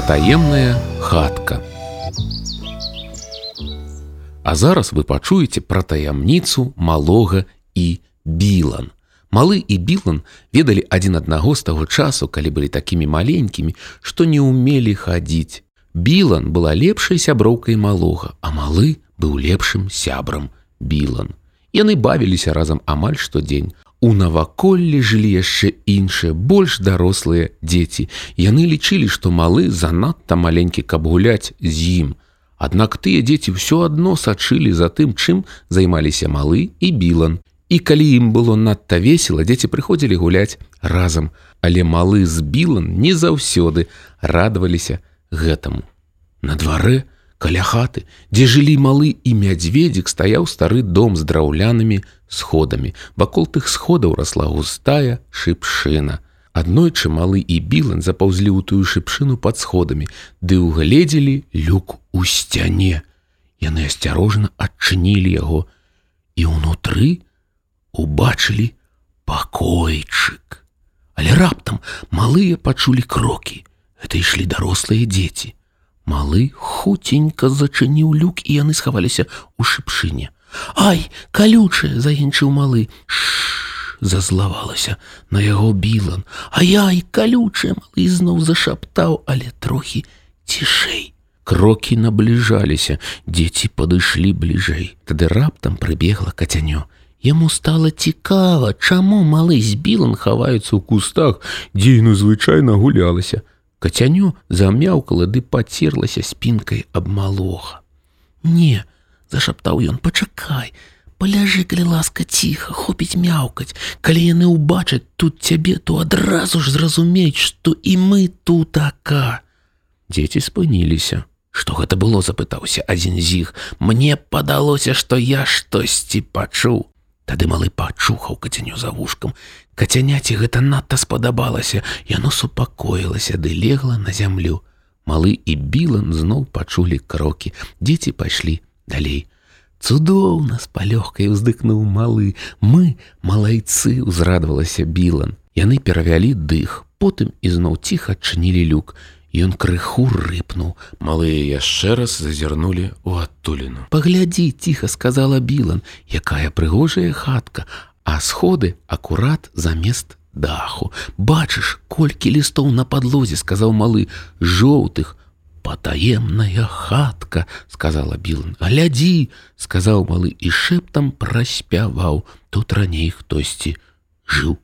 Патаемная хатка. А зараз вы пачуеце пра таямніцу малога і білан. Малы і білан ведалі адзін аднаго з таго часу, калі былі такімі маленькімі, што не ўмелі хадзіць. Білан была лепшай сяброўкай малога, а малы быў лепшым сябрам білан. Яны бавіліся разам амаль штодзень. У наваколлі жылі яшчэ іншыя больш дарослыя дзеці. Яны лічылі, што малы занадта маленькі, каб гуляць з ім. Аднак тыя дзеці ўсё адно сачылі за тым, чым займаліся малы і білан І калі ім было надта весела, дзеці прыходзілі гуляць разам, але малы з білан не заўсёды радаваліся гэтаму. На дварэ, каля хаты, дзе жылі малы і мядзведзік стаяў стары дом з драўлянымі сходамі. Вакол тых сходаў расла густая шыпшына. Аднойчы малы і білан запаўзлі ў тую шыпшыну пад сходамі, ды ўгледзелі люк у сцяне. Яны асцярожна адчынілі яго і ўнутры, убачылі пакойчык. Але раптам малыя пачулі крокі. Гэта ішлі дарослыя дзеці. Малы хуценька зачыніў люк і яны схаваліся ў шыпшыне. Ай, калючая заенчыў малы. зазлавалася на яго білан. А яй калючая малы зноў зашаптаў, але трохі цішэй. Крокі набліжаліся, дзеці падышлі бліжэй. Тады раптам прыбегла кацянё. Яму стало цікава, чаму малы з білан хаваюцца ў кустах, дзе ну звычайна гулялася. Кацяню замяўкала ды пацерлася спінкай аб малога. Не, зашаптаў ён, пачакай, паляжы, калі ласка ціха, хопіць мяўкаць. Калі яны ўбачаць тут цябе, то адразу ж зразумеюць, што і мы тут ака. Дзеці спыніліся. Што гэта было, запытаўся адзін з іх. Мне падалося, што я штосьці пачуў. Тады малы пачухаў кацяню за вушкам. Кацяняці гэта надта спадабалася, яно супакоілася ды легла на зямлю. Малы і білан зноў пачулі крокі. Дзеці пайшлі далей. Цудоўна з палёгкай уздыкнуў малы. Мы, малайцы, узрадавалася білан. Яны перавялі дых, потым ізноў ціха адчынілі люк. Ён крыху рыпнуў. Малыя яшчэ раз зазірнулі ў адтуліну. Паглядзі, ціха сказала Білан, якая прыгожая хатка, а сходы акурат замест даху. Бачыш, колькі лістоў на падлозе, сказаў малы, жоўтых, патаемная хатка, сказала Білан. Глядзі, сказаў малы і шэптам праспяваў, тут раней хтосьці жыў.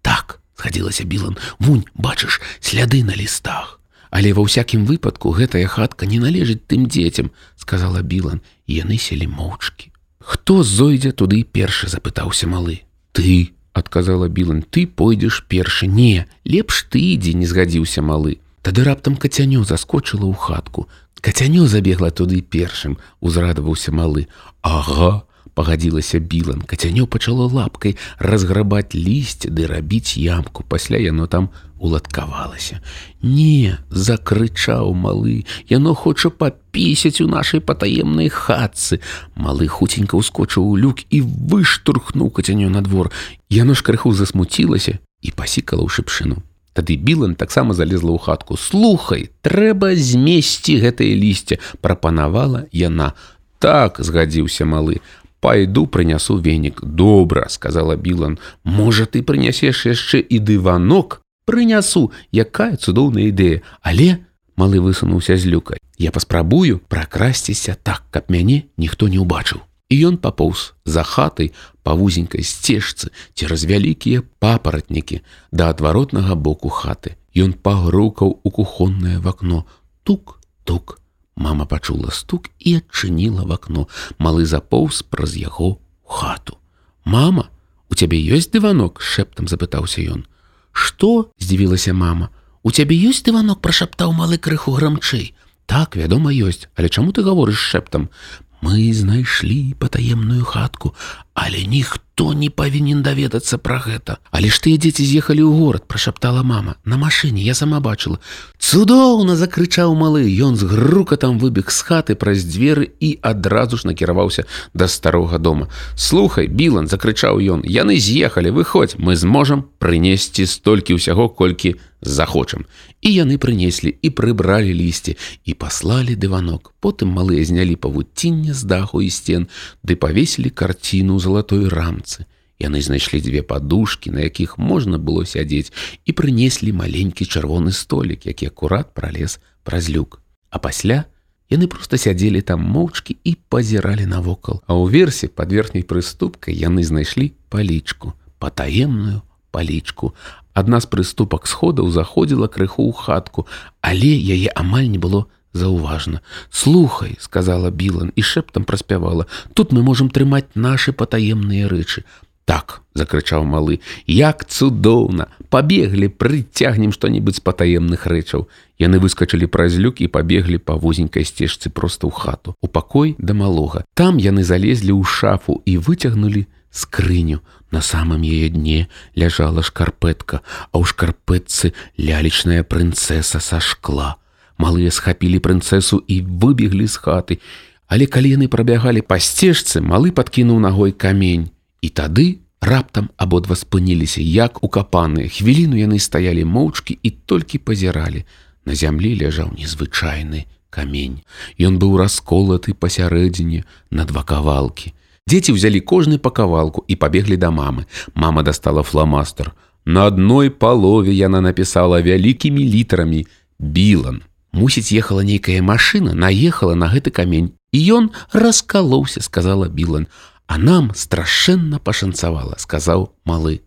Так, схадзілася Білан, вунь, бачыш, сляды на лістах. Але ва ўсякім выпадку гэтая хатка не належыць тым дзецям, сказала Білан, яны селі моўчкі. Хто зойдзе туды першы запытаўся малы. Ты, адказала Білан, ты пойдзеш першы, не, лепш ты ідзі не згадзіўся малы. Тады раптам кацянё заскочыла ў хатку. Кацянё забегла туды першым, узрадаваўся малы. Ага, пагадзілася білан кацянё пачало лапкай разграбаць лісце ды рабіць ямку. Пасля яно там уладкавалася не закрычаў малы. Яно хоча папісяць у нашай патаемнай хатцы! Малы хуценька ўскочыў у люк і выштурхнуў кацянё на двор. Яно ж крыху засмуцілася і пасікала ў шыпшыну. Тады білан таксама залезла ў хатку. Слухай трэба змесці гэтае лісце прапанавала яна. Так згадзіўся малы пайду прынясу венік добра сказала білан можа ты прынясеш яшчэ і дыванок прынясу якая цудоўная ідэя але малы высунуўся з люкай я паспрабую пракрасціся так каб мяне ніхто не ўбачыў і ён папоўз за хатай па вузенькай сцежцы цераз вялікія папаратнікі да адваротнага боку хаты. Ён пагрукаў у кухоннае в акно тук тук Мама пачула стук і адчыніла в акно. Малы запоўз праз яго хату. Мама, у цябе ёсць дыванок, шэптам запытаўся ён. Што? здзівілася мама. У цябе ёсць дыванок, прашаптаў малы крыху грамчэй. Так, вядома, ёсць, але чаму ты гаворыш шэптам? Мы знайшлі патаемную хатку, Але ніхто не павінен даведацца пра гэта. Але ж тыя дзеці з'ехалі ў горад, прашаптала мама. На машыне я сама бачыла. Цудоўна закрычаў малы, Ён з грукатам выбег з хаты праз дзверы і адразу ж накіраваўся да старога дома. Слухай, Білан, закрычаў ён, яны з'ехалі, выходзь, мы зможам прынесці столькі ўсяго, колькі захочам. І яны прынеслі і прыбралі лісце і паслалі дыванок. Потым малыя знялі павуцінне з даху і сцен, ды павесілі карціну залатой рамцы. Яны знайшлі дзве падушкі, на якіх можна было сядзець і прынеслі маленькі чырвоны столік, які акурат пралез праз люк. А пасля яны проста сядзелі там моўчкі і пазіралі навокал. А ў версе пад верхняй прыступкай яны знайшлі палічку, патаемную палічку, Адна з прыступак сходаў заходзіла крыху ў хатку, але яе амаль не было заўважна. Слухай, сказала Білан і шэптам праспявала: тут мы можам трымаць нашы патаемныя рэчы. Так, закрычаў малы, як цудоўна, пабеглі, прыцягнем што-небудзь з патаемных рэчаў. Яны выскачылі праз люк і пабеглі па вузенькай сцежцы проста ў хату, у пакой да малога. Там яны залезлі ў шафу і выцягнулі скрыню. На самом яе дне ляжала шкарпэтка, а ў шкарпэтцы лялечная прынцэса са шкла. Малыя схапілі прынцэсу і выбеглі з хаты. Але калі яны прабягалі па сцежцы, малы падкінуў ногой камень. І тады раптам абодва спыніліся, як укапаныя. Хвіліну яны стаялі моўчкі і толькі пазіралі. На зямлі ляжаў незвычайны камень. Ён быў расколаты пасярэдзіне на два кавалкі. Дзеці ўзялі кожны па кавалку і пабеглі да мамы. Мама дастала фламастер. На адной палове яна напісала вялікімі літарамі білан. Мусіць, ехала нейкая машына, наехала на гэты камень. І ён раскалоўся, сказала Білан. А нам страшэнна пашанцавала, сказаў малы.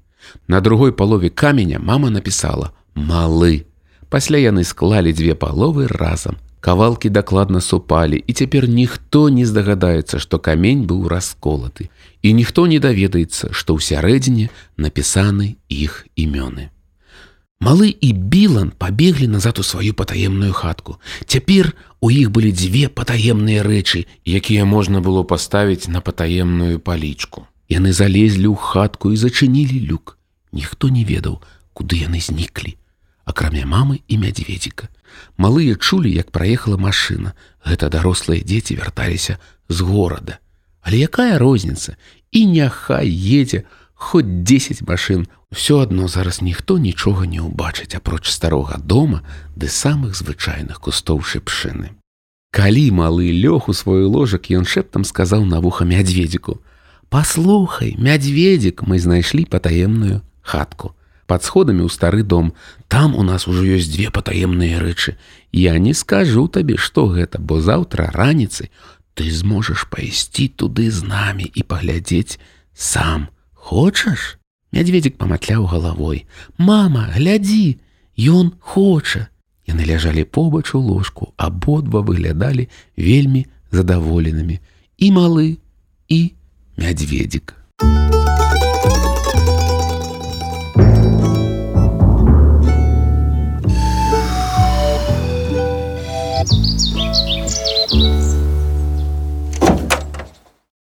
На другой палове каменя мама напісала: малы. Пасля яны склалі дзве паловы разам кавалкі дакладна супалі і цяпер ніхто не здагадаецца што камень быў расколаты і ніхто не даведаецца што ў сярэдзіне напісаны іх імёны малы і білан пабеглі назад у сваю патаемную хатку. Цяпер у іх былі дзве патаемныя рэчы якія можна было паставіць на патаемную палічку яны залезлі ў хатку і зачынілі люк. Ніхто не ведаў куды яны зніклі акрамя мамы і мядзведзіка Малыя чулі, як праехала машына. Гэта дарослыя дзеці вярталіся з горада. Але якая розніца і няхай едзе хоць 10 машын, Усё адно зараз ніхто нічога не ўбачыць апроч старога дома ды самых звычайных кустоў шыпшыны. Калі малы лёг у свой ложак, ён шэптам сказаў на вуха мядзведзіку: « Паслухай, мядзведзік мы знайшлі патаемную хатку под сходамі ў стары дом. Там у нас ужо ёсць дзве патаемныя рэчы. Я не скажу табе, што гэта, бо заўтра раніцай ты зможаш пайсці туды з намі і паглядзець сам. Хочаш? Мядзведзік паматляў галавой. Мама, глядзі, Ён хоча. Яны ляжалі побач у ложку, абодва выглядалі вельмі задаволенымі. І малы і мядзведзік. You